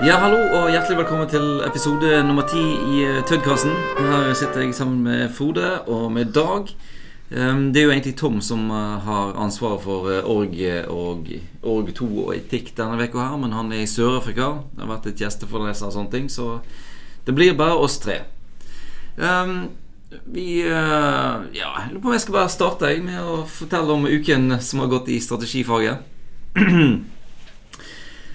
Ja, hallo og hjertelig velkommen til episode nummer ti i Tødkassen. Tøddkassen. Her sitter jeg sammen med Frode og med Dag. Um, Det er jo egentlig Tom som eh, har ansvaret for eh, org og org 2 og etikk denne uka her, men han er i Sør-Afrika. Har vært et gjesteforeleser og sånne ting, så det blir bare oss tre. Um, vi eh, Ja, jeg lurer på om jeg skal bare starte med å fortelle om uken som har gått i strategifaget.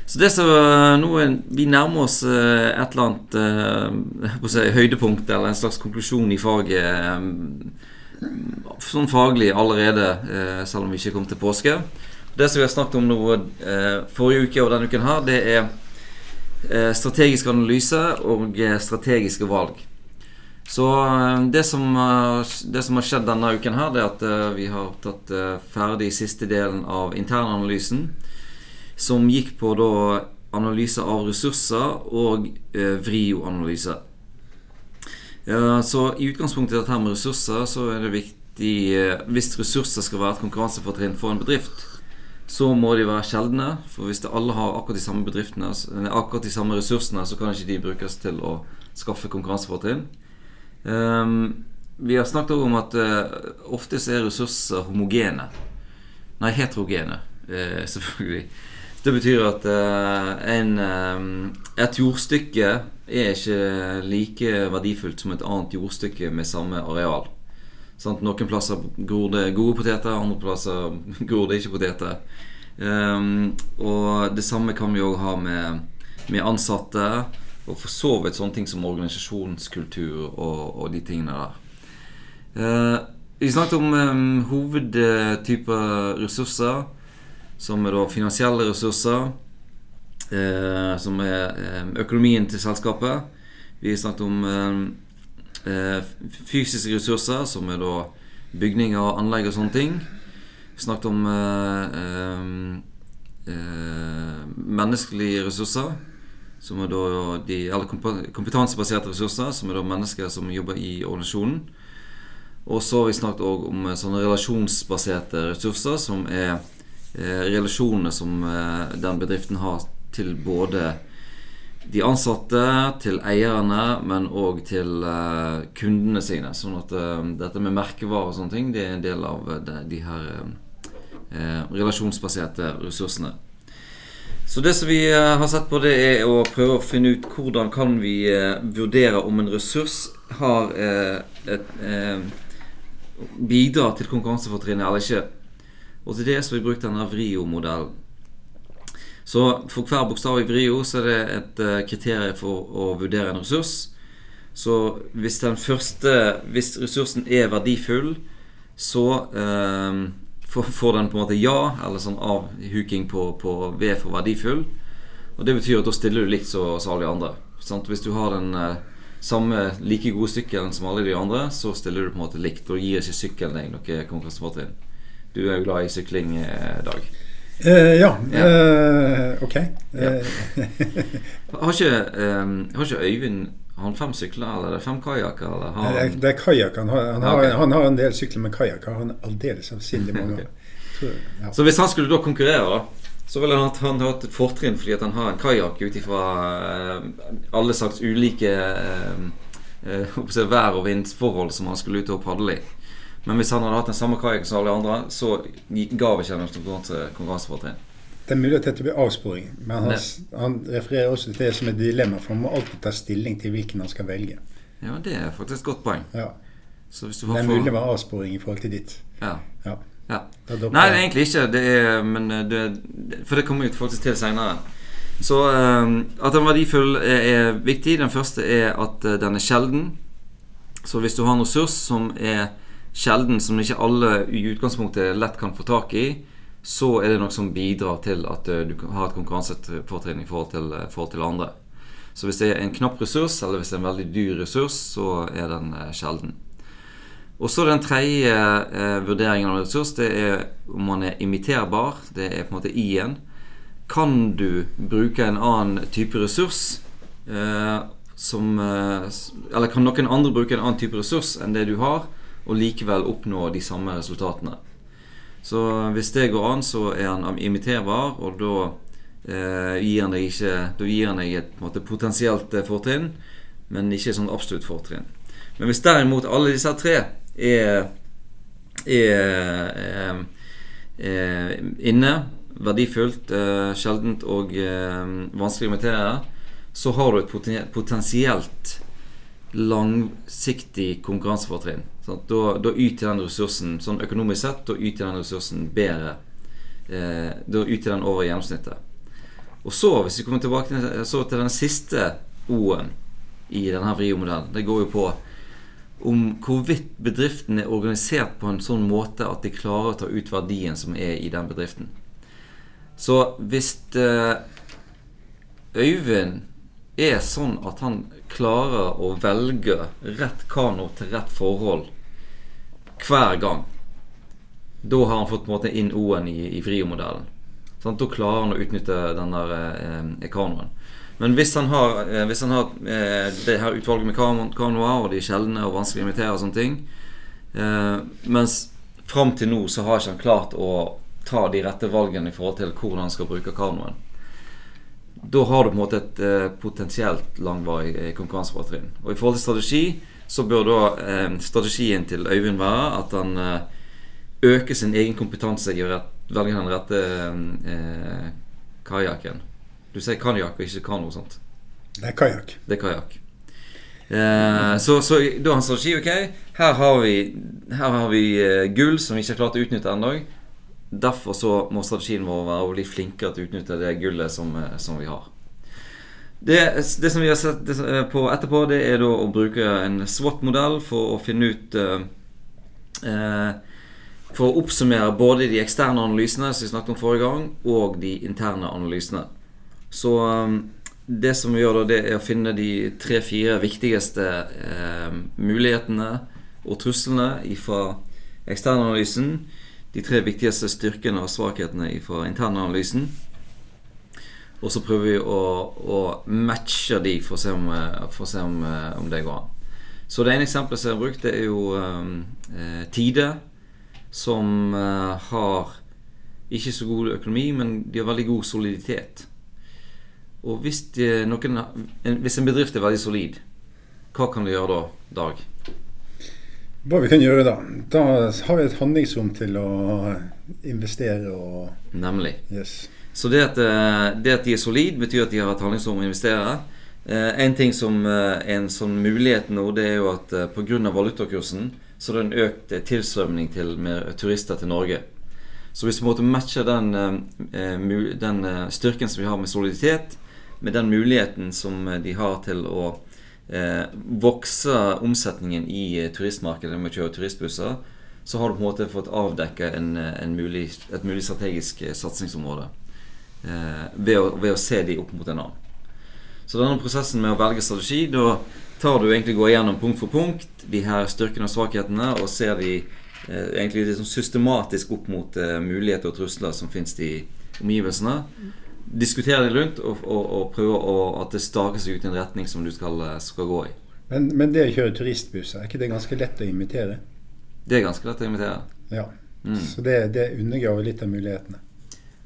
Så det som eh, nå er, Vi nærmer oss eh, et eller annet eh, si, høydepunkt eller en slags konklusjon i faget sånn faglig allerede, selv om vi ikke kom til påske. Det som vi har snakket om nå forrige uke og denne uken her, det er strategisk analyse og strategiske valg. Så det som, det som har skjedd denne uken her, det er at vi har tatt ferdig siste delen av internanalysen som gikk på da analyse av ressurser og eh, vrioanalyse. Ja, så i utgangspunktet dette her med ressurser, så er det viktig eh, Hvis ressurser skal være et konkurransefortrinn for en bedrift, så må de være sjeldne. For hvis alle har akkurat de samme bedriftene, eh, akkurat de samme ressursene, så kan ikke de brukes til å skaffe konkurransefortrinn. Ehm, vi har snakket også om at uh, ofte så er ressurser homogene. Nei, heterogene, eh, selvfølgelig. Det betyr at uh, en, uh, et jordstykke er ikke like verdifullt som et annet jordstykke med samme areal. Sånn, Noen plasser gror det gode poteter, andre plasser gror det ikke poteter. Um, og det samme kan vi òg ha med, med ansatte, og for så vidt sånne ting som organisasjonskultur og, og de tingene der. Uh, vi snakket om um, hovedtyper ressurser, som er da finansielle ressurser, eh, som er eh, økonomien til selskapet. Vi snakket om eh, eh, fysiske ressurser, som er da bygninger, anlegg og sånne ting. Vi snakket om eh, menneskelige ressurser, som er da de, eller kompetansebaserte ressurser, som er da mennesker som jobber i organisasjonen. Og så har vi snakket òg om sånne relasjonsbaserte ressurser, som er relasjonene som eh, den bedriften har til både de ansatte, til eierne, men òg til eh, kundene sine. Sånn at eh, dette med merkevarer og sånne ting, det er en del av eh, de, her eh, eh, relasjonsbaserte ressursene. Så det som vi eh, har sett på, det er å prøve å finne ut hvordan kan vi eh, vurdere om en ressurs har et, et et bidrar til konkurransefortrinnet eller ikke. Og til det så har vi brukt denne VRIO-modellen. Så for hver bokstav i VRIO så er det et eh, kriterium for å vurdere en ressurs. Så hvis den første Hvis ressursen er verdifull, så eh, får den på en måte ja, eller sånn avhuking på, på V for verdifull. Og det betyr at da stiller du likt som alle de andre. Sant? Hvis du har den eh, samme like gode sykkelen som alle de andre, så stiller du på en måte likt. Og gir ikke sykkelen deg noe konkurransefortrinn. Du er jo glad i sykling, eh, Dag. Eh, ja, Ja. eh, ok. Ja. Eh, Har ikke, um, har ikke Øyvind har han fem sykler, eller er det fem kajakker? Eller har det er, han det er kajakker. Han, har- han, har- Ok. han har en del sykler med kajakker. Han har aldeles avsindig mange. Tror- ja. Så hvis han skulle da konkurrere, da, så ville han, han hatt et fortrinn fordi han har en kajakk ut ifra uh, alle slags ulike uh, eh, si, vær- og vindforhold som han skulle ut og padle i. Men hvis han hadde hatt den samme kajakken som alle andre, så ga vi ikke noe konkurranse, konkurransefortrinn. Det er mulig at dette blir avsporing, men han, han refererer også til det som et dilemma, for han må alltid ta stilling til hvilken han skal velge. Ja, det er faktisk et godt poeng. Ja. Så hvis du Det er mulig det var avsporing i forhold til ditt. Ja. Ja. ja. Nei, egentlig ikke. Det er, men eh, det, for det kommer vi faktisk til senere. Så eh, at den er verdifull er, er viktig. Den første er at eh, den er sjelden. Så hvis du har en ressurs som er sjelden, som ikke alle i utgangspunktet lett kan få tak i, så er det noe som bidrar til at eh, du har et konkurransefortrinn i forhold til, eh, forhold til andre. Så hvis det er en knapp ressurs, eller hvis det er en veldig dyr ressurs, så er den eh, sjelden. Og så Den tredje eh, vurderingen av ressurs det er om man er imiterbar. Det er på en måte i-en. Kan du bruke en annen type ressurs eh, som eh, Eller kan noen andre bruke en annen type ressurs enn det du har, og likevel oppnå de samme resultatene? Så hvis det går an, så er han imiterbar, og da eh, gir han deg ikke Da gir han deg et måte, potensielt eh, fortrinn, men ikke et sånn absolutt fortrinn. Men hvis derimot alle disse tre er, er, er, er inne, verdifullt, eh, sjeldent og eh, vanskelig å imitere, så har du et poten- potensielt langsiktig konkurransefortrinn. Sant? Da, da yter den ressursen, sånn økonomisk sett, da yter den ressursen bedre. Eh, da yter den over gjennomsnittet. Og så, hvis vi kommer tilbake til, så til den siste O-en i denne VRIO-modellen, det går jo på om hvorvidt bedriften er organisert på en sånn måte at de klarer å ta ut verdien som er i den bedriften. Så hvis eh, Øyvind er sånn at han klarer å velge rett kano til rett forhold hver gang, da har han fått på en måte inn O-en i, i Vrio-modellen. Sant? Da klarer han å utnytte den der eh, kanoen. Men hvis han har, eh, hvis han har eh, det her utvalget med kano- kanoer, og de er sjeldne og vanskelig å invitere og sånne ting eh, Mens fram til nå så har ikke han klart å ta de rette valgene i forhold til hvordan han skal bruke kanoen. Da har du på en måte et eh, potensielt langvarig eh, konkurransefortrinn. Og i forhold til strategi så bør da eh, strategien til Øyvind være at han eh, øker sin egen kompetanse i å velge den rette eh, kajakken. Du sier kajakk og ikke kano, sant? Det er kajakk. Det er kajakk. Eh, så, så da har han strategi. Ok, her har vi, her har vi eh, gull som vi ikke har klart å utnytte ennå. Derfor så må strategien vår være å bli flinkere til å utnytte det gullet som, eh, som vi har. Det, det som vi har sett på etterpå, det er da å bruke en SWOT-modell for å finne ut eh, eh, For å oppsummere både de eksterne analysene som vi snakket om forrige gang, og de interne analysene. Så det som vi gjør da, det er å finne de tre-fire viktigste eh, mulighetene og truslene fra eksternanalysen. De tre viktigste styrkene og svakhetene fra internanalysen. Og så prøver vi å, å matche de for å se om, eh, å se om, eh, om det går an. Så det ene eksempelet som jeg har brukt, det er jo eh, Tide. Som eh, har ikke så god økonomi, men de har veldig god soliditet. Og hvis, de, noen, en, hvis en bedrift er veldig solid, hva kan du gjøre da, Dag? Hva vi kan gjøre da? Da har vi et handlingsrom til å investere og Nemlig. Yes. Så det at, eh, det at de er solid, betyr at de har et handlingsrom å investere. Eh, en ting som eh, er en sånn mulighet nå, det er jo at eh, pga. valutakursen så er det en økt eh, tilstrømning til mer turister til Norge. Så hvis vi måtte matche den, eh, den eh, styrken som vi har med soliditet, med den muligheten som eh, de har til å eh, vokser omsetningen i eh, turistmarkedet med å kjøre turistbusser, så har du på en måte fått avdekke en, eh, et mulig strategisk eh, satsingsområde eh, ved, å, ved å se de opp mot en annen. Så denne prosessen med å velge strategi, da tar du egentlig går igjennom punkt for punkt de her styrkene og svakhetene, og ser de eh, egentlig sånn systematisk opp mot eh, muligheter og trusler som finnes i omgivelsene. Diskutere det rundt og, og, og prøve å, at det staker seg ut i en retning som du skal, eh, skal gå i. Men, men det å kjøre turistbuss, er ikke det ganske lett å imitere? Det er ganske lett å imitere. Ja. Mm. Så det, det undergraver litt av mulighetene.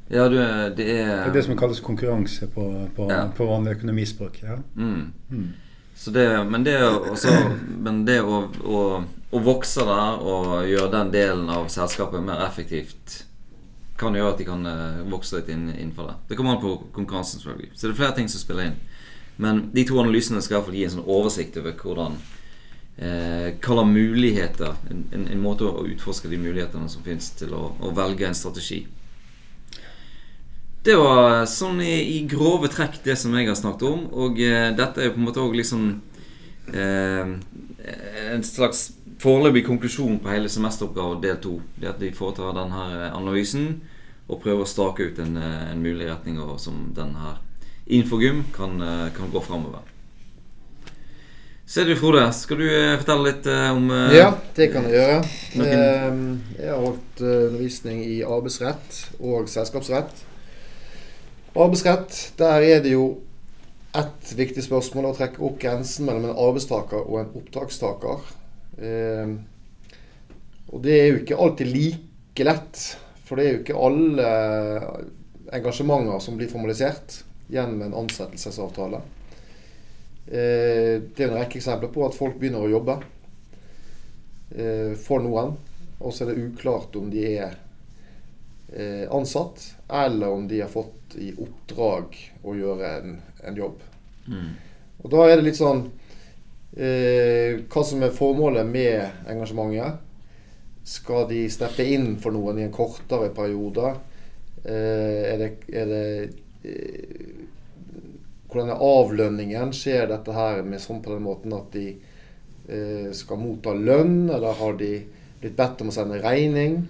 Ja, du, det Det er er det som kalles konkurranse på, på, Ja. på vanlig økonomispråk. Ja. mm. Mm. Så det, men det, også, men det å, å, å vokse der og gjøre den delen av selskapet mer effektivt kan gjøre at de kan eh, vokse litt inn, innenfor det. Det kommer an på konkurransen, selvfølgelig. Så det er flere ting som spiller inn. Men de to analysene skal i hvert fall gi en sånn oversikt over hvordan eh, Hva slags muligheter en, en, en måte å utforske de mulighetene som finnes til å, å velge en strategi. Det var sånn i, i grove trekk det som jeg har snakket om. Og eh, dette er jo på en måte òg liksom eh, en slags foreløpig konklusjon på hele semesteroppgave del to. Det at de foretar denne her analysen og prøver å stake ut en, eh, en mulig retning som denne her Infogym kan, eh, kan gå framover. Så er det Frode, skal du eh, fortelle litt eh, om eh, Ja, det kan jeg gjøre. Noen- Eh, Jeg har holdt eh, undervisning i arbeidsrett og selskapsrett. Arbeidsrett, der er det jo ett viktig spørsmål å trekke opp grensen mellom en arbeidstaker og en oppdragstaker. Eh, Og det er jo ikke alltid like lett, for det er jo ikke alle engasjementer som blir formalisert gjennom en ansettelsesavtale. Eh, det er en rekke eksempler på at folk begynner å jobbe eh, for noen, og så er det uklart om de er eh, ansatt, eller om de har fått i oppdrag å gjøre en, en jobb. Mm. Og da er det litt sånn eh, Hva som er formålet med engasjementet. Skal de steppe inn for noen i en kortere periode? Eh, er det, er det eh, Hvordan er avlønningen? Skjer dette her med sånn på den måten at de skal motta lønn, eller har de blitt bedt om å sende regning?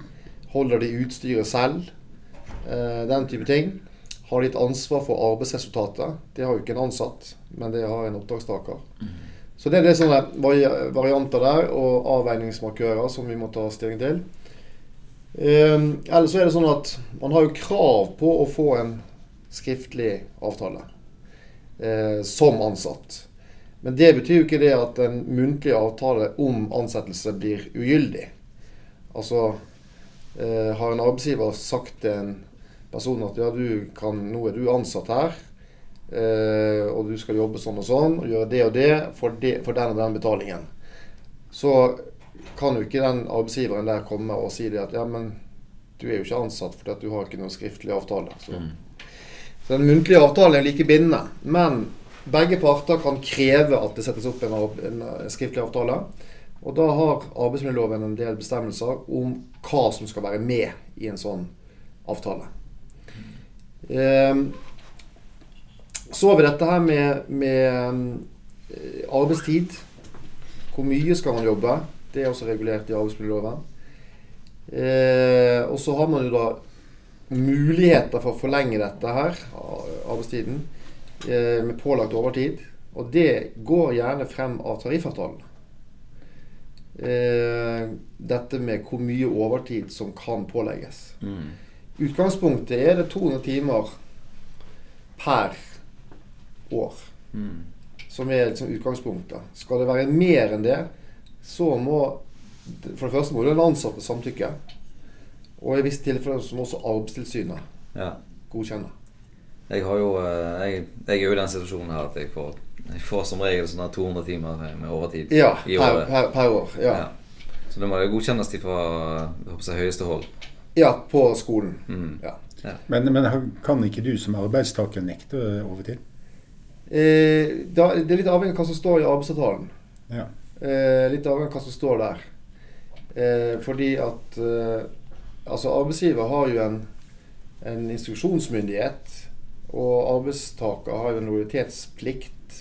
Holder de utstyret selv? Den type ting. Har de et ansvar for arbeidsresultatet? Det har jo ikke en ansatt, men det har en oppdragstaker. Så det er det sånne varianter der, og avveiningsmarkører som vi må ta stilling til. Eh, ellers er det sånn at man har jo krav på å få en skriftlig avtale eh, som ansatt. Men det betyr jo ikke det at en muntlig avtale om ansettelse blir ugyldig. Altså eh, har en arbeidsgiver sagt til en person at ja, kan, nå er du ansatt her, eh, og du skal jobbe sånn og sånn, og gjøre det og det for, de, for den og den betalingen. Så kan jo ikke den arbeidsgiveren der komme og si det at ja, men du er jo ikke ansatt fordi at du har ikke noen skriftlig avtale. Så, så den muntlige avtalen er like bindende. Men begge parter kan kreve at det settes opp en, en, en skriftlig avtale. Og da har arbeidsmiljøloven en del bestemmelser om hva som skal være med i en sånn avtale. Ehm, så har vi dette her med, med eh, arbeidstid. Hvor mye skal man jobbe? Det er også regulert i arbeidsmiljøloven. Eh, og så har man jo da muligheter for å forlenge dette her, arbeidstiden, eh, med pålagt overtid. Og det går gjerne frem av tariffavtalen. Eh, dette med hvor mye overtid som kan pålegges. Mm. Utgangspunktet er det 200 timer per år. Mm. Som er liksom utgangspunktet. Skal det være mer enn det, så må For det første må den ansatte samtykke. Og i visse tilfeller så må også Arbeidstilsynet Ja. godkjenne. Jeg har jo eh, jeg, jeg er jo i den situasjonen her at jeg får, jeg får som regel sånne 200 timer med overtid Ja, i året. per, per år. Ja. Ja. Så det må jo godkjennes fra jeg, høyeste hold. ja, på skolen. Mm. Ja. Men, men kan ikke du som arbeidstaker nekte overtid? Eh, da, det er litt avhengig av hva som står i arbeidsavtalen. Ja. Eh, litt avhengig av hva som står der. Eh, fordi at eh, Altså, arbeidsgiver har jo en, en instruksjonsmyndighet, og arbeidstaker har jo en lojalitetsplikt.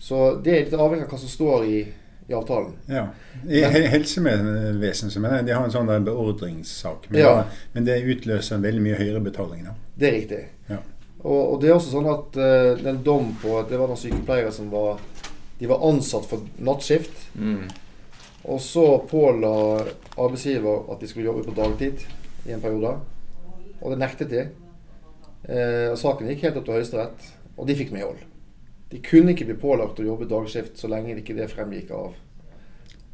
Så det er litt avhengig av hva som står i, i avtalen. ja. I he- helsevesenet mener jeg de har en sånn beordringssak. Men, Ja. da, men det utløser en veldig mye høyere betaling. Da. Det er riktig. Ja. Og, og det er også sånn at uh, det er en dom på at det var noen sykepleiere som var De var ansatt for nattskift. Mm. Og så påla arbeidsgiver at de skulle jobbe på dagtid i en periode. Og det nektet de. Eh, og saken gikk helt opp til Høyesterett, og de fikk medhold. De kunne ikke bli pålagt å jobbe dagskift så lenge det ikke det fremgikk av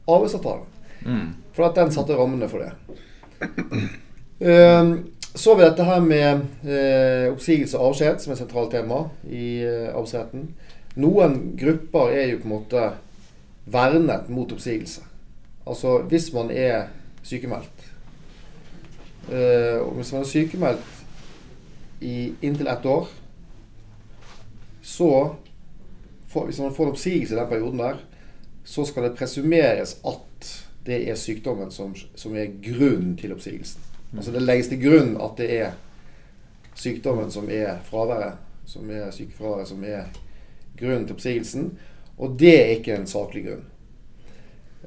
arbeidsavtalen. Mm. For at den satte rammene for det. Eh, så har vi dette her med eh, oppsigelse og avskjed, som er et sentralt tema i eh, arbeidsretten. Noen grupper er jo på en måte vernet mot oppsigelse. Altså hvis man er sykemeldt. Eh, og hvis man er sykemeldt i inntil ett år, så for, Hvis man får en oppsigelse i den perioden der, så skal det presumeres at det er sykdommen som, som er grunnen til oppsigelsen. Altså det legges til grunn at det er sykdommen som er fraværet, som er sykefraværet, som er grunnen til oppsigelsen. Og det er ikke en saklig grunn.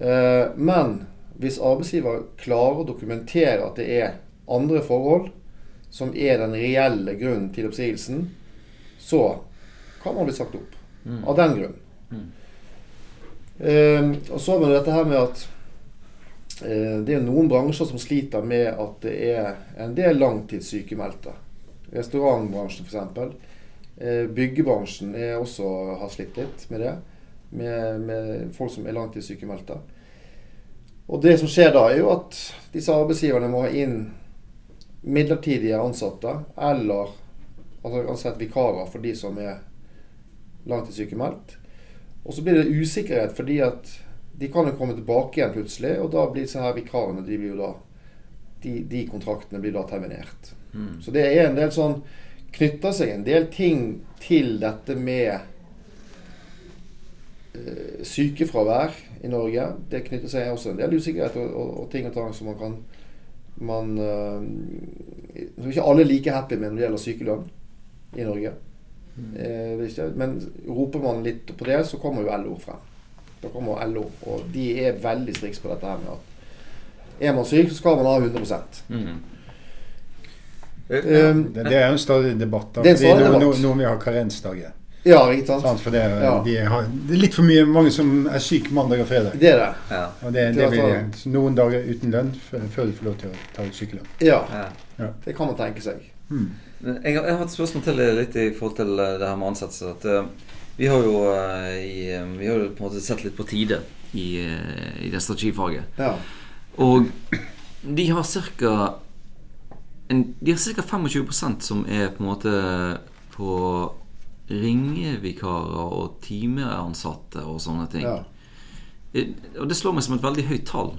Eh, men hvis arbeidsgiver klarer å dokumentere at det er andre forhold som er den reelle grunnen til oppsigelsen, så kan man bli sagt opp. Av den grunn. Eh, og så har vi dette her med at det er noen bransjer som sliter med at det er en del langtidssykemeldte. Restaurantbransjen f.eks. Eh, byggebransjen er også, har slitt litt med det. Med, med folk som er langtidssykemeldte. Og det som skjer da, er jo at disse arbeidsgiverne må ha inn midlertidige ansatte eller altså ansett vikarer for de som er langtidssykemeldt. Og så blir det usikkerhet fordi at de kan jo komme tilbake igjen plutselig, og da blir disse her vikarene de blir jo da de, de kontraktene blir da terminert. Mm. Så det er en del sånn Knytter seg en del ting til dette med eh, sykefravær i Norge. Det knytter seg også en del usikkerhet og, og, og ting og tang som man kan man, eh, Som Ikke alle er like happy med når det gjelder sykelønn i Norge. Eh, er ikke, men roper man litt på det, så kommer jo LO frem. Da kommer LO, og de er veldig striks på dette her med at er man syk, så skal man ha 100 Mm. um, Det, det er jo en stadig debatt. Da, Det er en stadig nå, debatt. nå, nå vi har karensdager. Ja, ikke sant? Sant? For det, Ja. de har, det er litt for mye mange som er syke mandag og fredag. Det er det. Ja. Og det, Det det blir sånn. noen dager uten lønn før du får lov til å ta ut sykelønn. Ja, Ja. det kan man tenke seg. Hmm. Jeg, har- jeg har et spørsmål til litt i forhold til eh, det her med ansettelse. Vi har jo eh, i, eh, Vi har jo på en måte sett litt på tide i, eh, i det strategifaget. Ja. Og de har ca. De har ca. 25% som er på en måte på ringevikarer og timeansatte og sånne ting. ja. Og det slår meg som et veldig høyt tall.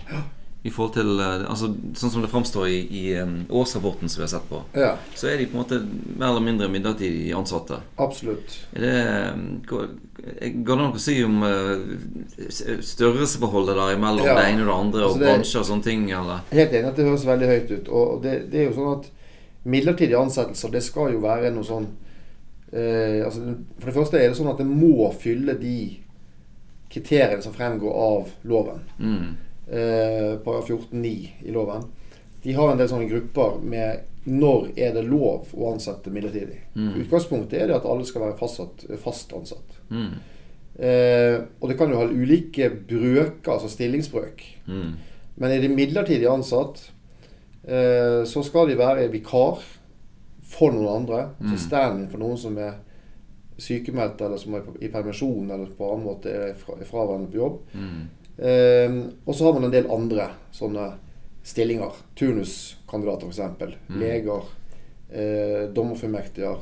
I forhold til eh, altså, Sånn som det framstår i, i årsrapporten som vi har sett på, ja. så er de på en måte mer eller mindre midlertidig ansatte. Absolutt. Er det eh, Går går det an å si om eh, størrelsesforholdet der mellom Ja. det ene og det andre, Altså, og det- bransjer og sånne ting, eller? Helt enig at det høres veldig høyt ut. Og det, det er jo sånn at midlertidige ansettelser, det skal jo være noe sånn eh, altså, For det første er det sånn at det må fylle de kriteriene som fremgår av loven. Mm. Eh, Paragraf 14-9 i loven. De har en del sånne grupper med når er det lov å ansette midlertidig. Mm. Utgangspunktet er det at alle skal være fastsatt, fast ansatt. Mm. Eh, og det kan jo ha ulike brøker, altså stillingsbrøk. Mm. Men er de midlertidig ansatt, eh, så skal de være vikar for noen andre. Mm. Så stand-in for noen som er sykemeldt, eller som er i permisjon, eller på annen måte er fra- fraværende på jobb. Mm. Eh, og så har man en del andre sånne stillinger. Turnuskandidater, f.eks. Mm. Leger, eh, dommerfullmektiger.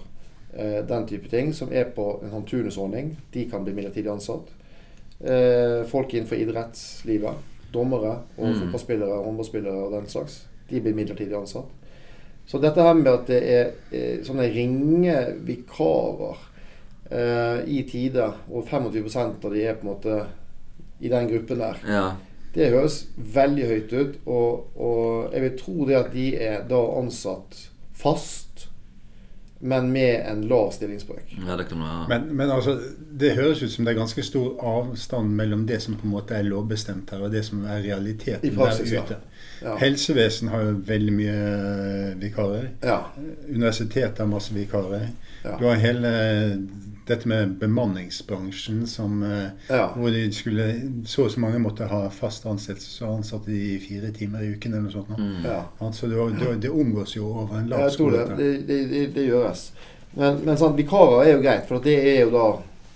Eh, den type ting som er på en sånn turnusordning. De kan bli midlertidig ansatt. Eh, folk innenfor idrettslivet. Dommere og Mm. fotballspillere, håndballspillere og den slags. De blir midlertidig ansatt. Så dette her med at det er eh, sånne ringevikarer eh, i tide, og 25% av de er på en måte i den gruppen der, Ja. det høres veldig høyt ut. Og, og jeg vil tro det at de er da ansatt fast, men med en lav stillingsbrøk. ja, det kan være. Men, men altså, det høres ut som det er ganske stor avstand mellom det som på en måte er lovbestemt her, og det som er I realiteten praksis, der ute. Ja. Helsevesen har jo veldig mye eh, vikarer. ja. Universitetet har masse vikarer. Ja. Du har hele dette med bemanningsbransjen som eh, ja. hvor de skulle, så og så mange måtte ha fast ansettelse, og ansatte de i fire timer i uken eller noe sånt. Mm. ja. Altså, det, det, det omgås jo over en lav skole. det. Det, det, det, gjøres. Men, men sant, vikarer er jo greit, for det er jo da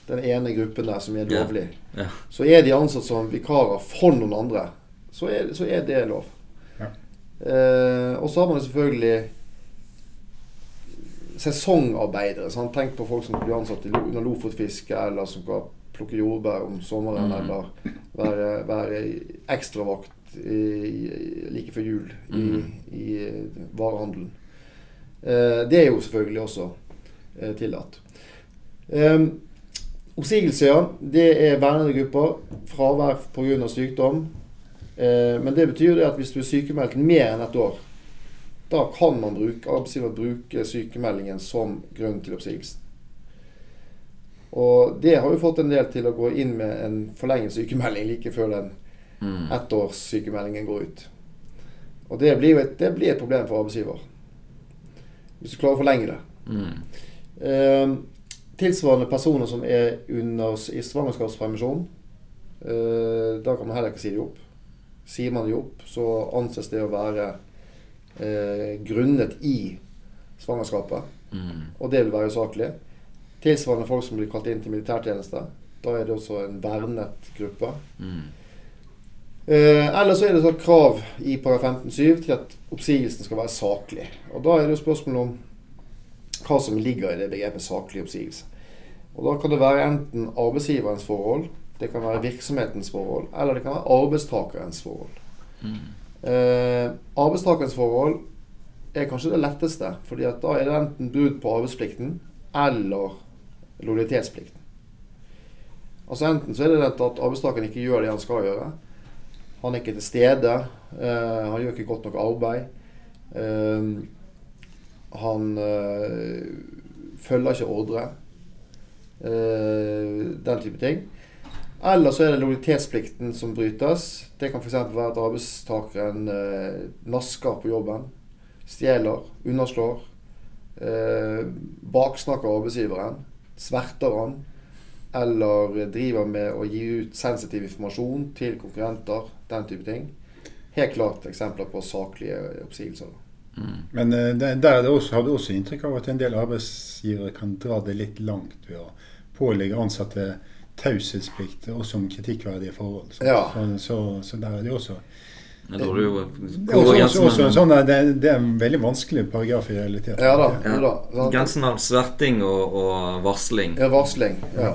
den ene gruppen der som er lovlig. Ja. Så er de ansatt som vikarer for noen andre, så er, så er det lov. Ja. Eh, og så har man selvfølgelig sesongarbeidere. Sant? Tenk på folk som blir ansatt under lofotfiske, eller som skal plukke jordbær om sommeren, mm. eller være, være ekstravakt i- like før jul i, mm. i varehandelen. Eh, det er jo selvfølgelig også eh, tillatt. Eh, Oppsigelser, ja. Det er vernede grupper. Fravær pga. sykdom. Eh, men det betyr det at hvis du er sykemeldt mer enn et år, da kan man bruke, arbeidsgiver bruke sykemeldingen som grunn til oppsigelsen. Og det har jo fått en del til å gå inn med en forlenget sykemelding like før den Mm. ettårssykemeldingen går ut. Og det blir jo et, det blir et problem for arbeidsgiver. Hvis du klarer å forlenge det. Mm. Eh, tilsvarende personer som er under i svangerskapspermisjon. Eh, da kan man heller ikke si det opp. Sier man det opp, så anses det å være eh, grunnet i svangerskapet. Mm. Og det vil være usaklig. Tilsvarende folk som blir kalt inn til militærtjeneste. Da er det også en vernet gruppe. Mm. Eh, eller så er det et krav i paragraf 15-7 til at oppsigelsen skal være saklig. Og Da er det jo spørsmål om hva som ligger i det begrepet saklig oppsigelse. Og Da kan det være enten arbeidsgiverens forhold, det kan være virksomhetens forhold, eller det kan være arbeidstakerens forhold. Eh, arbeidstakerens forhold er kanskje det letteste, fordi da er det enten brudd på arbeidsplikten eller lojalitetsplikten. Altså Enten så er det dette at arbeidstakeren ikke gjør det han skal gjøre. Han er ikke til stede. eh, han gjør ikke godt nok arbeid. eh, han eh, følger ikke ordre. eh, den type ting. Eller så er det lojalitetsplikten som brytes. Det kan f.eks. være at arbeidstakeren eh, nasker på jobben. Stjeler, underslår. Eh, baksnakker arbeidsgiveren. Sverter han. Eller driver med å gi ut sensitiv informasjon til konkurrenter. Den type ting. Helt klart eksempler på saklige oppsigelser. Men eh, der der er det også, har du også inntrykk av at en del arbeidsgivere kan dra det litt langt ved å pålegge ansatte taushetsplikt også om kritikkverdige forhold. Så, Ja. så, så, så der er det også det det er også, også, sånn, det, det er en veldig vanskelig paragraf i realiteten. Ja da. Ja. Jo da? Grensen mellom sverting og, og varsling Ja, varsling. Ja.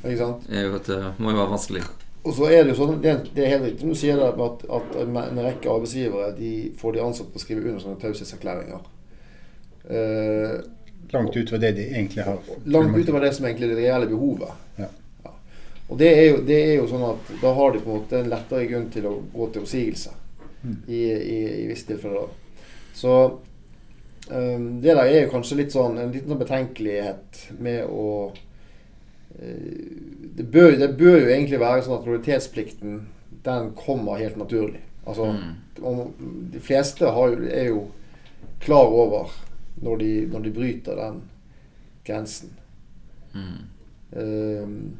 Ikke sant? jo det må jo være vanskelig. Og så er det jo sånn, det er, det er helt riktig du sier det, at, at en rekke arbeidsgivere de får de ansatte til å skrive under sånne taushetserklæringer. Uh, Langt utover det de egentlig har. langt utover det som egentlig er det reelle behovet. Ja. Og det er, jo, det er jo sånn at da har de på en måte en lettere grunn til å gå til oppsigelse Mm. i, i, i visse tilfeller. Så um, det der er jo kanskje litt sånn en liten sånn betenkelighet med å eh, det, bør, det bør jo egentlig være sånn at lojalitetsplikten den kommer helt naturlig. Altså, Mm. om, De fleste har jo, er jo klar over når de, når de bryter den grensen. Mm. Ehm,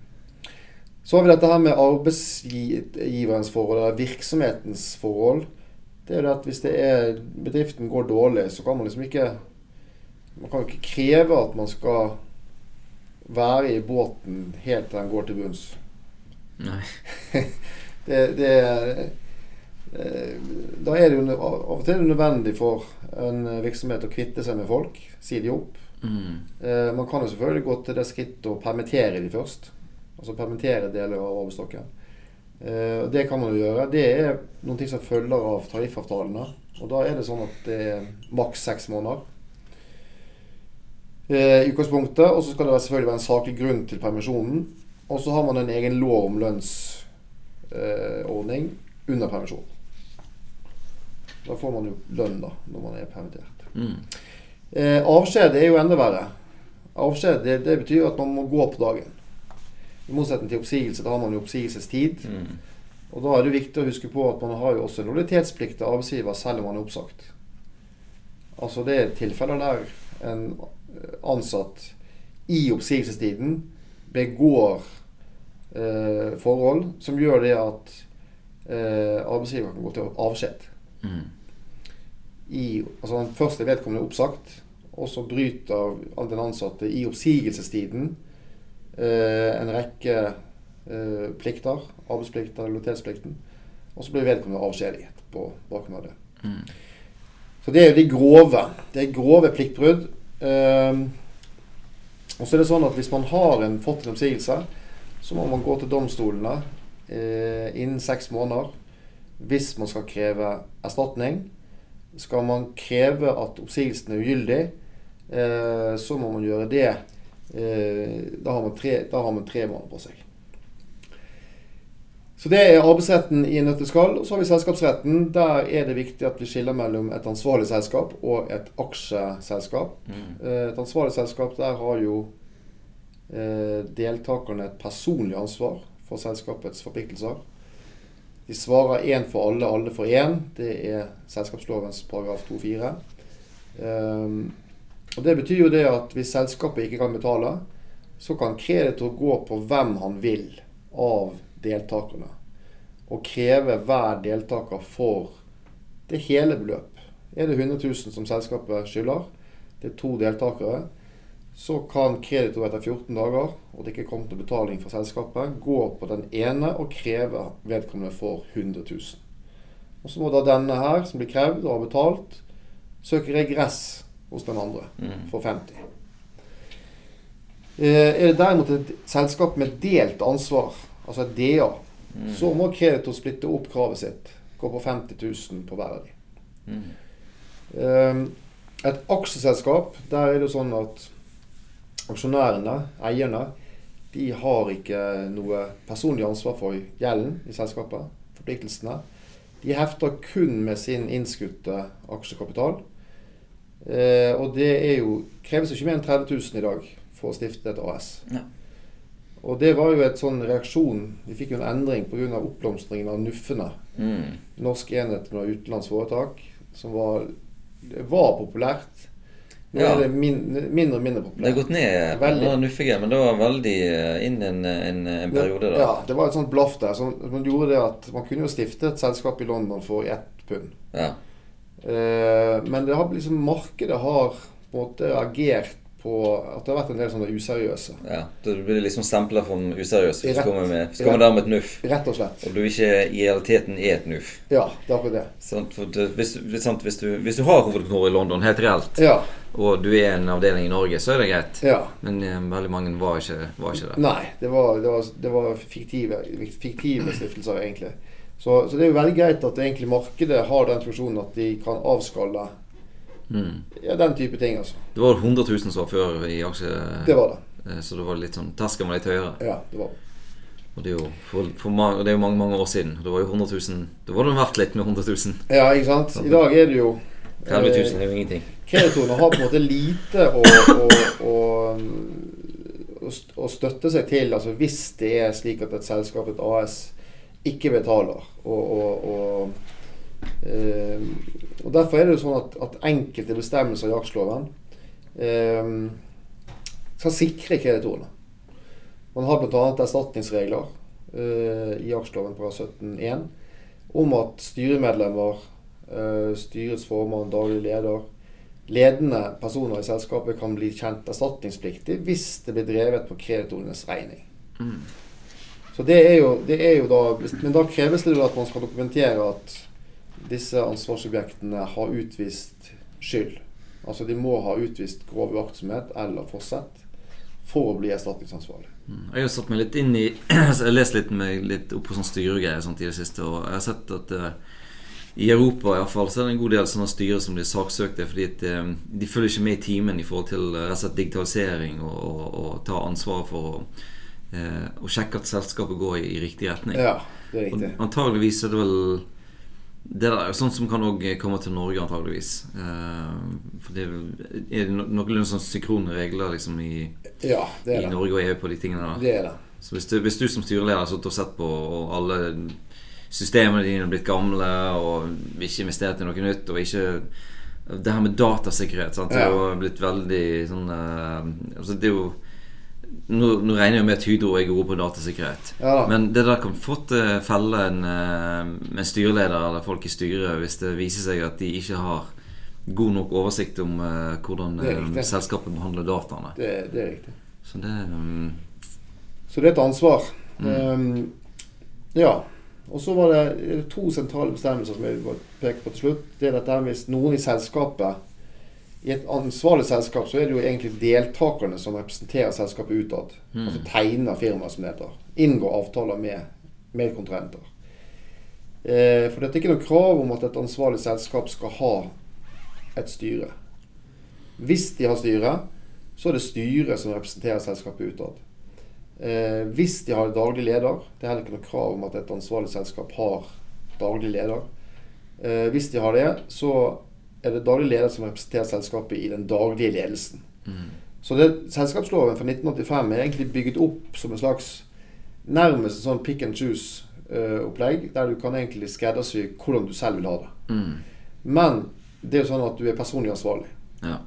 Så har vi dette her med arbeidsgiverens forhold, eller virksomhetens forhold. Det er jo det at hvis det er, bedriften går dårlig, så kan man liksom ikke Man kan jo ikke kreve at man skal være i båten helt til den går til bunns. Nei. Det, det eh, Da er det jo av og til nødvendig for en virksomhet å kvitte seg med folk. Si de opp. Mm. Eh, man kan jo selvfølgelig gå til det skrittet å permittere de først. Altså permittere deler av arbeidsstokken. Eh, det kan man jo gjøre. Det er noen ting som følger av tariffavtalene. Og da er det sånn at det er maks seks måneder. Eh, I utgangspunktet. Og så skal det selvfølgelig være en saklig grunn til permisjonen. Og så har man en egen lov om lønnsordning under permisjon. Da får man jo lønn da, når man er permittert. Mm. Eh, avskjed er jo enda verre. Avskjed det, det betyr at man må gå på dagen. I motsetning til oppsigelse, da har man jo oppsigelsestid. Mm. Og da er det viktig å huske på at man har jo også lojalitetsplikt til arbeidsgiver selv om man er oppsagt. Altså det er tilfeller der en ansatt i oppsigelsestiden begår eh, forhold som gjør det at eh, arbeidsgiver kan gå til avskjed Mm. i, altså han først er vedkommende oppsagt, og så bryter den ansatte i oppsigelsestiden en rekke eh, plikter, arbeidsplikter, lojalitetsplikten, og så blir vedkommende avskjediget på bakgrunn av det. Mm. Så det er jo de grove. Det er grove pliktbrudd. Ehm, og så er det sånn at hvis man har en, fått en oppsigelse, så må man gå til domstolene eh, innen seks måneder hvis man skal kreve erstatning. Skal man kreve at oppsigelsen er ugyldig, eh, så må man gjøre det. Eh, da, har man tre, da har man tre måneder på seg. Så det er arbeidsretten i en nøtteskall. Og så har vi selskapsretten. Der er det viktig at vi skiller mellom et ansvarlig selskap og et aksjeselskap. Mm. Eh, Et ansvarlig selskap, der har jo eh, deltakerne et personlig ansvar for selskapets forpliktelser. De svarer én for alle, alle for én. Det er selskapslovens paragraf 2-4. Um, og Det betyr jo det at hvis selskapet ikke kan betale, så kan kreditor gå på hvem han vil av deltakerne. Og kreve hver deltaker for det hele beløp. Er det 100 000 som selskapet skylder, det er to deltakere, så kan kreditor etter 14 dager, og det ikke er kommet noen betaling fra selskapet, gå på den ene og kreve vedkommende for 100 000. Og så må da denne her, som blir krevd og har betalt, søke regress hos den andre for 50. Eh, Er det derimot et selskap med delt ansvar, altså et DA, så må kreditor splitte opp kravet sitt. Gå på 50 000 på hver av de. Mm. Et aksjeselskap, der er det sånn at aksjonærene, eierne, de har ikke noe personlig ansvar for gjelden i selskapet, forpliktelsene. De hefter kun med sin innskutte aksjekapital. Eh, og det er jo, kreves ikke mer enn 30 000 i dag for å stifte et AS. Ja. Og det var jo et sånn reaksjon Vi fikk jo en endring pga. oppblomstringen av NUF-ene. Mm. Norsk enhet med utenlandsforetak. Som var, var populært. Nå Ja. er det min, mindre og mindre populært. Det har gått ned Veldig. den nuffige, men det var veldig eh, inn en, en, en periode da. Ja, det var et sånt blaff der. Som som gjorde det at man kunne jo stifte et selskap i London for ett pund. Ja. Eh, men det har liksom, markedet har på en måte reagert på at det har vært en del sånne useriøse. ja. Da blir liksom stempla som useriøs hvis du kommer med, du kommer der med et nuff. Rett og slett. Og du ikke i realiteten er et nuff. Ja, det er akkurat det. Sånn, det, hvis, sant? Hvis, du, hvis du har hovedkontor i London, helt reelt, Ja. og du er en avdeling i Norge, så er det greit. ja. Men um, veldig mange var ikke, var ikke det. Nei, det var, det var, det var fiktive, fiktive stiftelser, egentlig. Så, så det er jo veldig greit at egentlig markedet har den funksjonen at de kan avskalle Mm. ja, den type ting. altså. Det var 100 000 som var før i aksje... Det var det. eh, Så det var litt sånn Terskelen var litt høyere. Ja, det var det. Og det er jo, for, for mange, det er jo mange mange år siden. Det var jo 100 000 Da var det verdt litt med 100 000. Ja, ikke sant. I dag er det jo 30 000 eh, er jo ingenting. Kreditorene har på en måte lite å, å, å å støtte seg til altså hvis det er slik at et selskap, et AS, ikke betaler. Og, og, og, eh, og Derfor er det jo sånn at, at enkelte bestemmelser i aksjeloven eh, skal sikre kreditorene. Man har bl.a. erstatningsregler eh, i aksjeloven på 17.1 om at styremedlemmer, styrets formann, daglig leder, ledende personer i selskapet kan bli kjent erstatningspliktig hvis det blir drevet på kreditorenes regning. Så det er, jo, det er jo da Men da kreves det jo at man skal dokumentere at disse ansvarsobjektene har utvist skyld. Altså de må ha utvist grov uaktsomhet eller forsett for å bli erstatningsansvarlig. Mm. Jeg har satt meg litt inn i Jeg har lest litt, med, litt opp på sånn styregreier sånn i det siste, og jeg har sett at uh, i Europa i hvert fall, så er det en god del sånne styrer som blir saksøkte fordi at uh, de følger ikke med i timen i forhold til slett digitalisering og, og, og ta ansvaret for å, eh, å sjekke at selskapet går i, i riktig retning. Ja, det er Og riktig. antageligvis er det vel det der er sånt som kan også komme til Norge, antageligvis. Eh, for det er no- noenlunde sånn synkrone regler liksom i, Ja, det i. Norge og EU på de tingene der. Det er det. Så hvis du, hvis du som styreleder har sittet og sett på, og alle systemene dine er blitt gamle, og ikke investert i noe nytt, og ikke Det her med datasikkerhet sant? Det er jo blitt veldig sånn eh, altså det er jo nå, nå regner jeg med at Hydro er gode på datasikkerhet. Ja. Men det der kan fort eh, felle en, eh, en styreleder eller folk i styret hvis det viser seg at de ikke har god nok oversikt om uh, hvordan Det eh, selskapet behandler dataene. Det, det er riktig. Så det um, Så det er et ansvar. Um, ja. Og så var det to sentrale bestemmelser som jeg vil peke på til slutt. Det er dette hvis noen i selskapet I et ansvarlig selskap så er det jo egentlig deltakerne som representerer selskapet utad. Altså tegner firmaet, som det heter. Inngår avtaler med medkontrahenter. Eh, for det er ikke noe krav om at et ansvarlig selskap skal ha et styre. Hvis de har styre, så er det styret som representerer selskapet utad. Eh, hvis de har daglig leder Det er heller ikke noe krav om at et ansvarlig selskap har daglig leder. Eh, hvis de har det, så er det daglig leder som representerer selskapet i den daglige ledelsen. Så det, selskapsloven fra 1985 er egentlig bygget opp som en slags nærmest en sånn pick and choose-opplegg, der du kan egentlig skreddersy hvordan du selv vil ha det. mm, Men det er jo sånn at du er personlig ansvarlig. Ja.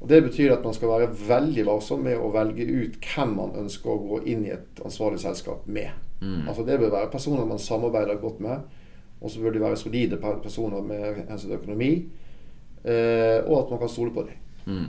Og Det betyr at man skal være veldig varsom med å velge ut hvem man ønsker å gå inn i et ansvarlig selskap med. Mm. Altså Det bør være personer man samarbeider godt med, og så bør de være solide personer med hensyn til økonomi, eh, og at man kan stole på dem. Mm.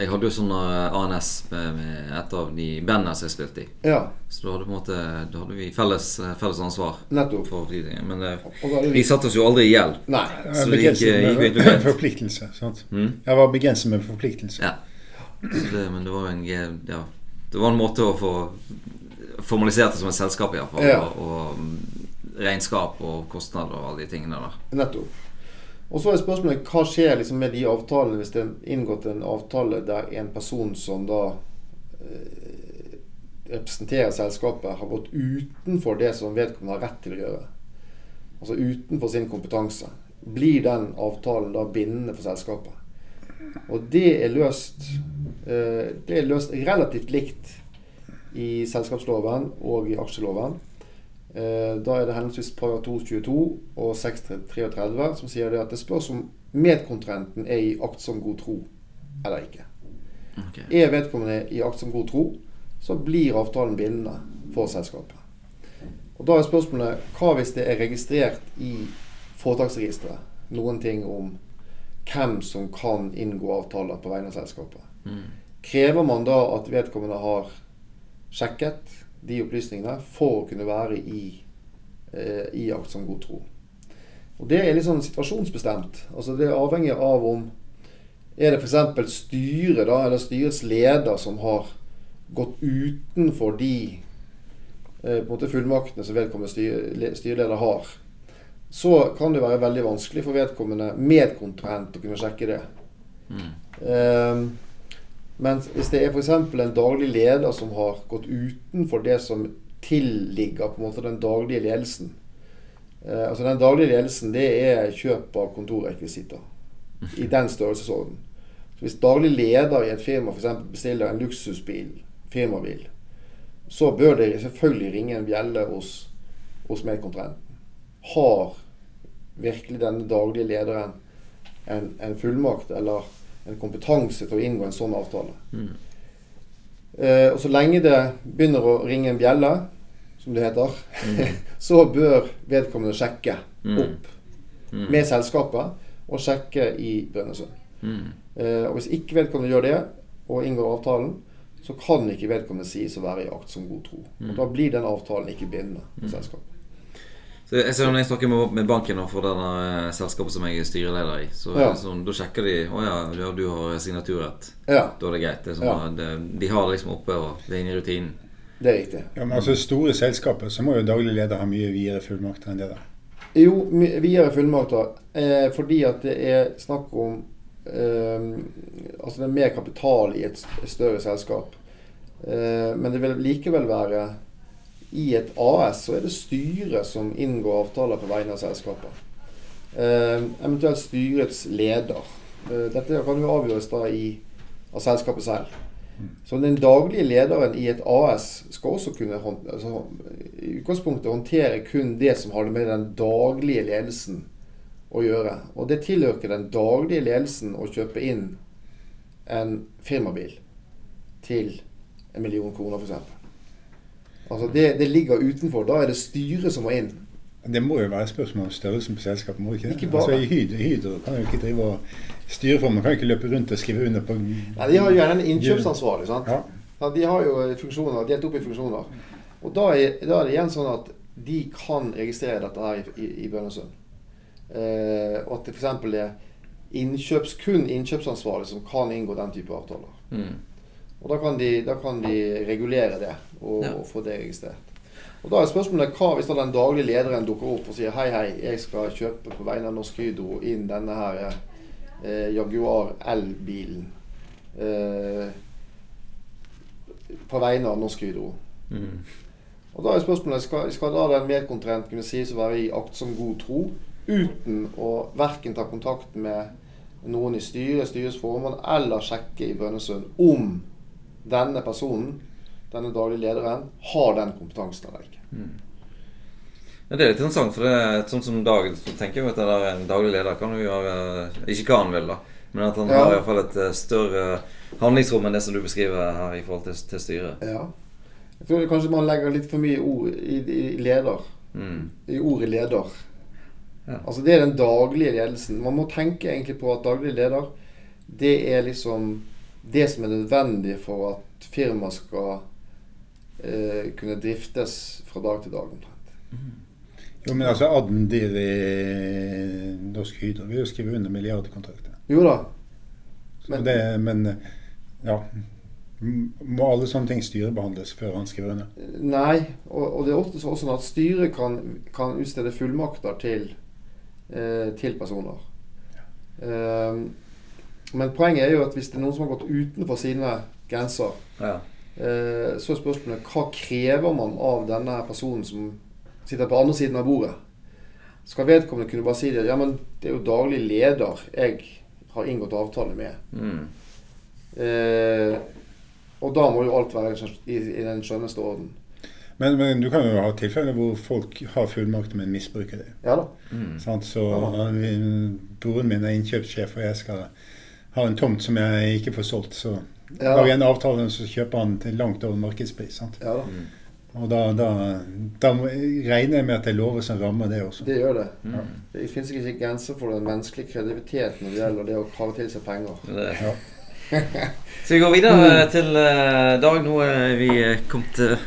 Jeg hadde jo sånn eh, ANS med, med et av de bandene som jeg spilte i. Ja, Så da hadde, på en måte, da hadde vi felles, eh, felles ansvar nettopp. for de. Men eh, hadde vi vi satte oss jo aldri i gjeld. Nei. Så det gikk- gikk med egentlig forpliktelse. sant? Mm. Jeg var begrenset med forpliktelse. Ja. Det, men det var en ja, Det var en måte å få formalisert det som et selskap, iallfall. Ja. Og, og mm, regnskap og kostnader og alle de tingene der. Nettopp. Og så er spørsmålet hva skjer liksom med de avtalene hvis det er inngått en avtale der en person som da eh, representerer selskapet, har gått utenfor det som vedkommende har rett til å gjøre. Altså utenfor sin kompetanse. Blir den avtalen da bindende for selskapet? Og det er løst eh, Det er løst relativt likt i selskapsloven og i aksjeloven. Eh, Da er det henholdsvis paragraf 222 og 633 som sier det at det spørs om medkontrahenten er i aktsom god tro eller ikke. Okay. Er vedkommende i aktsom god tro, så blir avtalen bindende for selskapet. Og Da er spørsmålet hva hvis det er registrert i foretaksregisteret noen ting om hvem som kan inngå avtaler på vegne av selskapet. Mm. Krever man da at vedkommende har sjekket de opplysningene for å kunne være i, eh, i akt som god tro? Og Det er litt sånn situasjonsbestemt. Altså Det er avhengig av om Er det f.eks. styret da, eller styrets leder som har gått utenfor de eh, på en måte fullmaktene som vedkommende styr, styreleder har, så kan det være veldig vanskelig for vedkommende medkontrahent å kunne sjekke det. Mm. Ehm, men hvis det er f.eks. en daglig leder som har gått utenfor det som tilligger på en måte den daglige ledelsen eh, Altså Den daglige ledelsen det er kjøp av kontorrekvisitter. I den størrelsesorden. Så Hvis daglig leder i et firma eksempel bestiller en luksusbil, firmabil, så bør det selvfølgelig ringe en bjelle hos, hos medkontrahenten. Har virkelig denne daglige lederen en, en fullmakt eller en kompetanse til å inngå en sånn avtale. Mm. Eh, og så lenge det begynner å ringe en bjelle, som det heter, så bør vedkommende sjekke Mm. opp Mm. med selskapet og sjekke i Brønnøysund. Mm. Eh, og hvis ikke vedkommende gjør det, og inngår avtalen, så kan ikke vedkommende sies å være i akt som god tro. Mm. Og Da blir den avtalen ikke bindende for selskapet. Så jeg ser Når jeg snakker med, med banken og for denne eh, selskapet som jeg er styreleder i, så Ja. sånn, da sjekker de Å ja, ja, du har signaturrett. Ja, Da er det greit. Det er sånn, Ja. det, de har det liksom oppe, og det er inne i rutinen. det er riktig. Ja, men altså Store selskaper så må jo daglig leder ha mye videre fullmakter enn det der. Jo, videre fullmakter. Eh, fordi at det er snakk om eh, Altså det er mer kapital i et større selskap. Eh, men det vil likevel være I et AS så er det styret som inngår avtaler på vegne av selskapet. Eh, eventuelt styrets leder. Eh, dette kan jo avgjøres da i, av selskapet selv. Så den daglige lederen i et AS skal også kunne altså, i utgangspunktet håndtere kun det som har med den daglige ledelsen å gjøre. Og det tilhører ikke den daglige ledelsen å kjøpe inn en firmabil til en million kroner, f.eks. Altså det, det ligger utenfor. Da er det styret som må inn. Det må jo være et spørsmål om størrelsen på selskapet. må ikke det? Ikke bare. Altså, Hydro, Hydro kan jo ikke drive og styre for, man kan jo ikke løpe rundt og skrive under på Nei, De har jo gjerne en innkjøpsansvarlig. sant? Ja. Ja, de har jo funksjoner, delt opp i funksjoner. Og da er, da er det igjen sånn at de kan registrere dette her i, i, i Bønnesund. Eh, og at det f.eks. er innkjøps, kun innkjøpsansvarlig som kan inngå den type avtaler. Mm. Og da kan de, da kan de regulere det og, Ja. og få det registrert. Og Da er spørsmålet hva hvis da den daglige lederen dukker opp og sier hei, hei, jeg skal kjøpe på vegne av Norsk Hydro inn denne her eh, Jaguar L-bilen. Eh, på vegne av Norsk Hydro. Mm. Og da er spørsmålet skal, skal da den medkontrahent kunne sies å være i akt som god tro uten å verken ta kontakt med noen i styret, styrets formann, eller sjekke i Brønnøysund om denne personen, denne daglige lederen, har den kompetansen eller ikke. Ja, det er litt interessant, for det er sånn som Dag så tenker jo at en daglig leder kan jo gjøre Ikke hva han vil, da, men at han Ja. har fall et eh, større handlingsrom enn det som du beskriver her i forhold til, til styret. Ja. Jeg tror kanskje man legger litt for mye ord i, i leder. Mm. I ordet leder. Ja. Altså Det er den daglige ledelsen. Man må tenke egentlig på at daglig leder, det er liksom det som er nødvendig for at firmaet skal eh, kunne driftes fra dag til dag. omtrent. Jo, men altså Adden i Norsk Hydro vil jo skrive under milliardkontrakter. Jo da. Men- det, men ja Må alle sånne ting styrebehandles før han skriver under? Nei, og, og det er ofte sånn at styret kan, kan utstede fullmakter til, eh, til personer. Eh, men poenget er jo at hvis det er noen som har gått utenfor sine grenser, Ja. eh, så er spørsmålet hva krever man av denne personen som sitter på andre siden av bordet? Skal vedkommende kunne bare si det? Ja, men det er jo daglig leder jeg har inngått avtale med. Mm. Eh, og da må jo alt være i, i den skjønneste orden. Men, men du kan jo ha tilfeller hvor folk har fullmakter, men misbruker det. Ja da. Mm. Sånn, Så vi, Broren min er innkjøpssjef, og jeg skal ha en tomt som jeg ikke får solgt. Så Ja. lager jeg en avtale, så kjøper han til langt over markedspris. Sant? Ja. Mm. Og da, da, da regner jeg med at det er lover som rammer det også. Det gjør det. Mm. Det finnes ikke grenser for den menneskelige kreativiteten når det gjelder det å krave til seg penger. Ja. Så vi går videre til eh, Dag. Nå er vi kommet eh,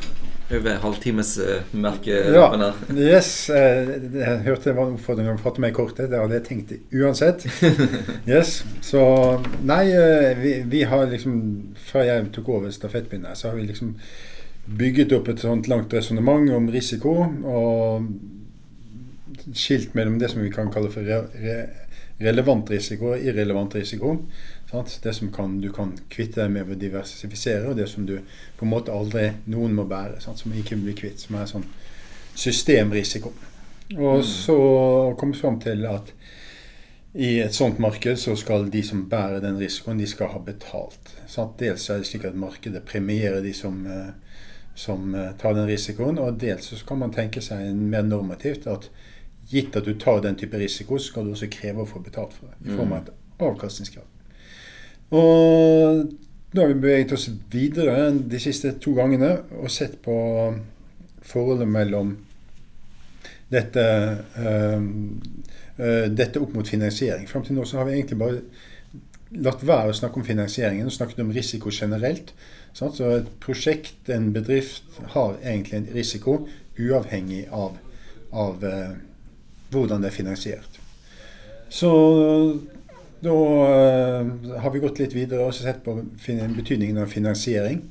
over halvtimesmerket. Ja. Yes, eh, jeg hørte det var en oppfordring om å fatte meg i kortet. Det hadde jeg tenkt uansett. Yes, Så nei, eh, vi, vi har liksom Før jeg tok over stafettpinnen, så har vi liksom bygget opp et sånt langt resonnement om risiko. Og skilt mellom det som vi kan kalle for re, relevant risiko og irrelevant risiko. Sant? Det som kan, du kan kvitte deg med ved å diversifisere, og det som du på en måte aldri noen må bære. Sant? Som ikke blir kvitt. Som er sånn systemrisiko. Og så komme fram til at i et sånt marked så skal de som bærer den risikoen, de skal ha betalt. Sant? Dels er det slik at markedet premierer de som, eh, som eh, tar den risikoen, og dels så kan man tenke seg mer normativt at gitt at du tar den type risiko, så skal du også kreve å få betalt for det i form av et avkastningskrav. Og nå har vi beveget oss videre de siste to gangene og sett på forholdet mellom dette, eh, eh, dette opp mot finansiering. Fram til nå så har vi egentlig bare latt være å snakke om finansieringen og snakket om risiko generelt. Sant? Så et prosjekt, en bedrift, har egentlig en risiko uavhengig av, av eh, hvordan det er finansiert. Så da eh, har vi gått litt videre og sett på betydningen av finansiering.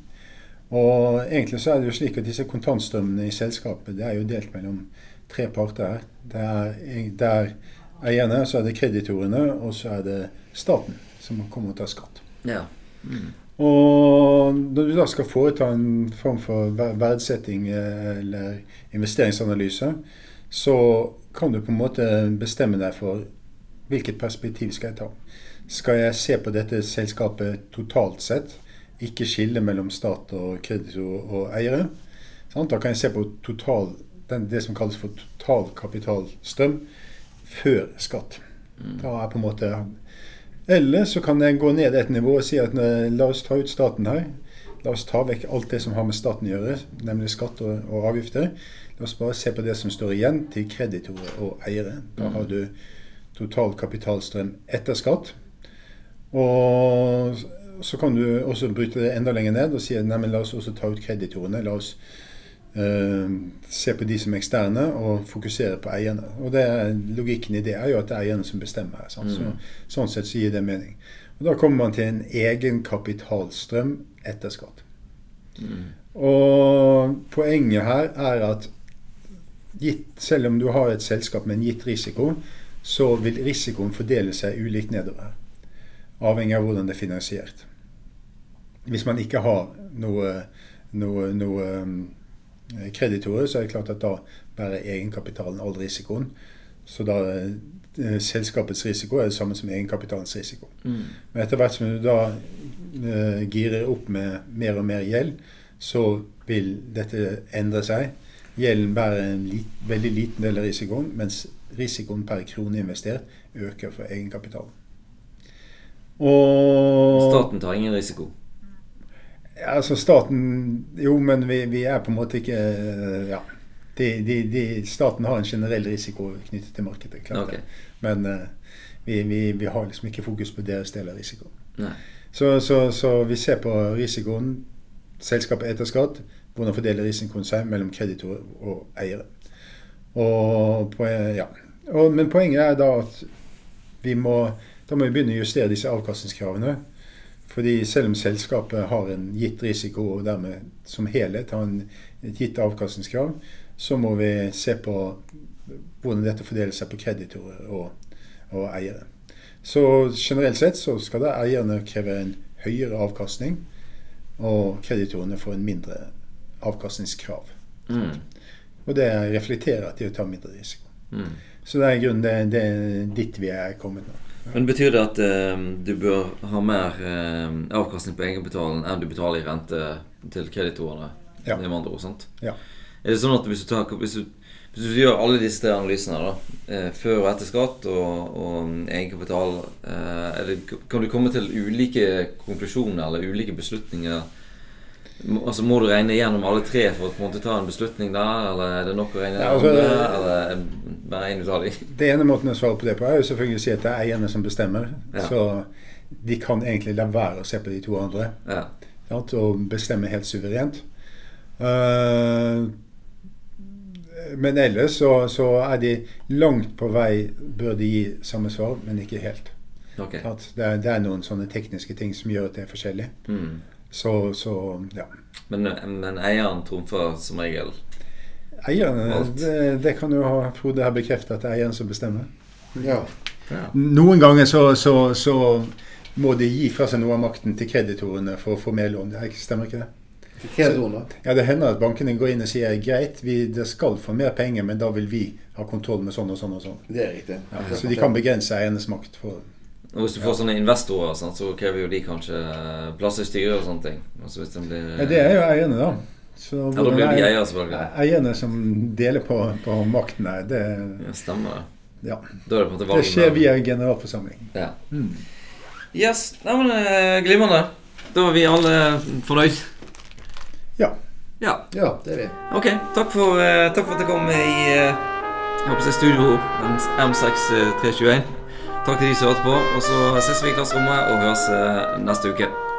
Og egentlig så er det jo slik at disse kontantstrømmene i selskapet det er jo delt mellom tre parter her. Det er, det er eierne, så er det kreditorene, og så er det staten som kommer til å ta skatt. Ja. Mm. Og når du da skal foreta en form for verdsetting eh, eller investeringsanalyse, så kan du på en måte bestemme deg for hvilket perspektiv skal jeg ta. Skal jeg se på dette selskapet totalt sett, ikke skille mellom stat og kreditor og eiere? Sant? Da kan jeg se på total, den, det som kalles for totalkapitalstrøm før skatt. Da er på en måte eller så kan jeg gå ned et nivå og si at eh, la oss ta ut staten her. La oss ta vekk alt det som har med staten å gjøre, nemlig skatt og, og avgifter. La oss bare se på det som står igjen til kreditorer og eiere. Da har du total kapitalstrøm etter skatt. Og så kan du også bryte det enda lenger ned og si at nei, men la oss også ta ut kreditorene. La oss eh, se på de som er eksterne og fokusere på eierne. Og det, Logikken i det er jo at det er eierne som bestemmer. her, Mm. Så, sånn sett så gir det mening. Og Da kommer man til en egenkapitalstrøm etter skatt. Og poenget her er at gitt, selv om du har et selskap med en gitt risiko, så vil risikoen fordele seg ulikt nedover. Avhengig av hvordan det er finansiert. Hvis man ikke har noe, noe, noe um, kreditorer, så er det klart at da bærer egenkapitalen all risikoen. Så da eh, selskapets risiko er det samme som egenkapitalens risiko. Mm. Men etter hvert som du da uh, girer opp med mer og mer gjeld, så vil dette endre seg. Gjelden bærer en li veldig liten del av risikoen, mens risikoen per krone investert øker for egenkapitalen. Og Staten tar ingen risiko. Ja, altså staten Jo, men vi, vi er på en måte ikke Ja. De, de, de, staten har en generell risiko knyttet til markedet. klart okay. Men uh, vi, vi, vi har liksom ikke fokus på deres del av risikoen. Så, så, så vi ser på risikoen selskapet etter skatt. Hvordan fordeler risikoen seg mellom kreditor og eiere. Og, på- ja. og, men poenget er da at vi må, da må vi begynne å justere disse avkastningskravene. Fordi selv om selskapet har en gitt risiko og dermed som helhet har en, et gitt avkastningskrav, så må vi se på hvordan dette fordeler seg på kreditorer og, og eiere. Så generelt sett så skal da eierne kreve en høyere avkastning, og kreditorene får en mindre avkastningskrav. Mm. Og det reflekterer at de tar mindre risiko. Mm. Så det er i grunnen det, det er dit vi er kommet nå. Men betyr det at eh, du bør ha mer eh, avkastning på egenkapitalen enn du betaler i rente til kreditorene? Ja. Andre sant? Ja. Er det sånn at hvis du, tar, hvis du, hvis du gjør alle disse tre analysene da, eh, før og etter skatt og, og egenkapital, eh, det, kan du komme til ulike konklusjoner eller ulike beslutninger? Altså Må du regne gjennom alle tre for å på en måte ta en beslutning der, eller er det nok å regne Ja, gjennom altså, andre, eller er det bare én ut av dem? Det ene måten å svare på det på er jo selvfølgelig å si at det er eierne som bestemmer. Ja. Så de kan egentlig la være å se på de to andre Ja. og bestemme helt suverent. Uh, men ellers så, så er de langt på vei bør de gi samme svar, men ikke helt. Okay. Det, er, det er noen sånne tekniske ting som gjør at det er forskjellig. Mm. Så, så ja. Men, men eieren trumfer som regel Eierne, det, det kan jo ha Frode her bekrefte at det er eieren som bestemmer. Ja. Noen ganger så, så, så må de gi fra seg noe av makten til kreditorene for å få mer lån. Det er stemmer ikke det? Kreditorene. Ja, Det hender at bankene går inn og sier greit, vi, det skal få mer penger, men da vil vi ha kontroll med sånn og sånn og sånn. Det er riktig. Ja, så de kan begrense eiernes makt. For, Og hvis du får sånne investorer, sant, så krever jo de kanskje plass i styret og sånne ting. Altså de blir, ja, det er jo eierne, da. Så Ja, da blir de eier eiere, selvfølgelig. Eierne som deler på, på makten her, det, Ja, stemmer ja. Det det skjer via generalforsamling. Ja. Mm. Yes. Nei, men eh, Glimrende. Da er vi alle fornøyd. Ja. Ja. Ja, det er vi. Ok. Takk for, eh, takk for at jeg kom i eh, jeg håper si studio M6321. Takk til de som hørte på. Og så ses vi i klasserommet og høres eh, neste uke.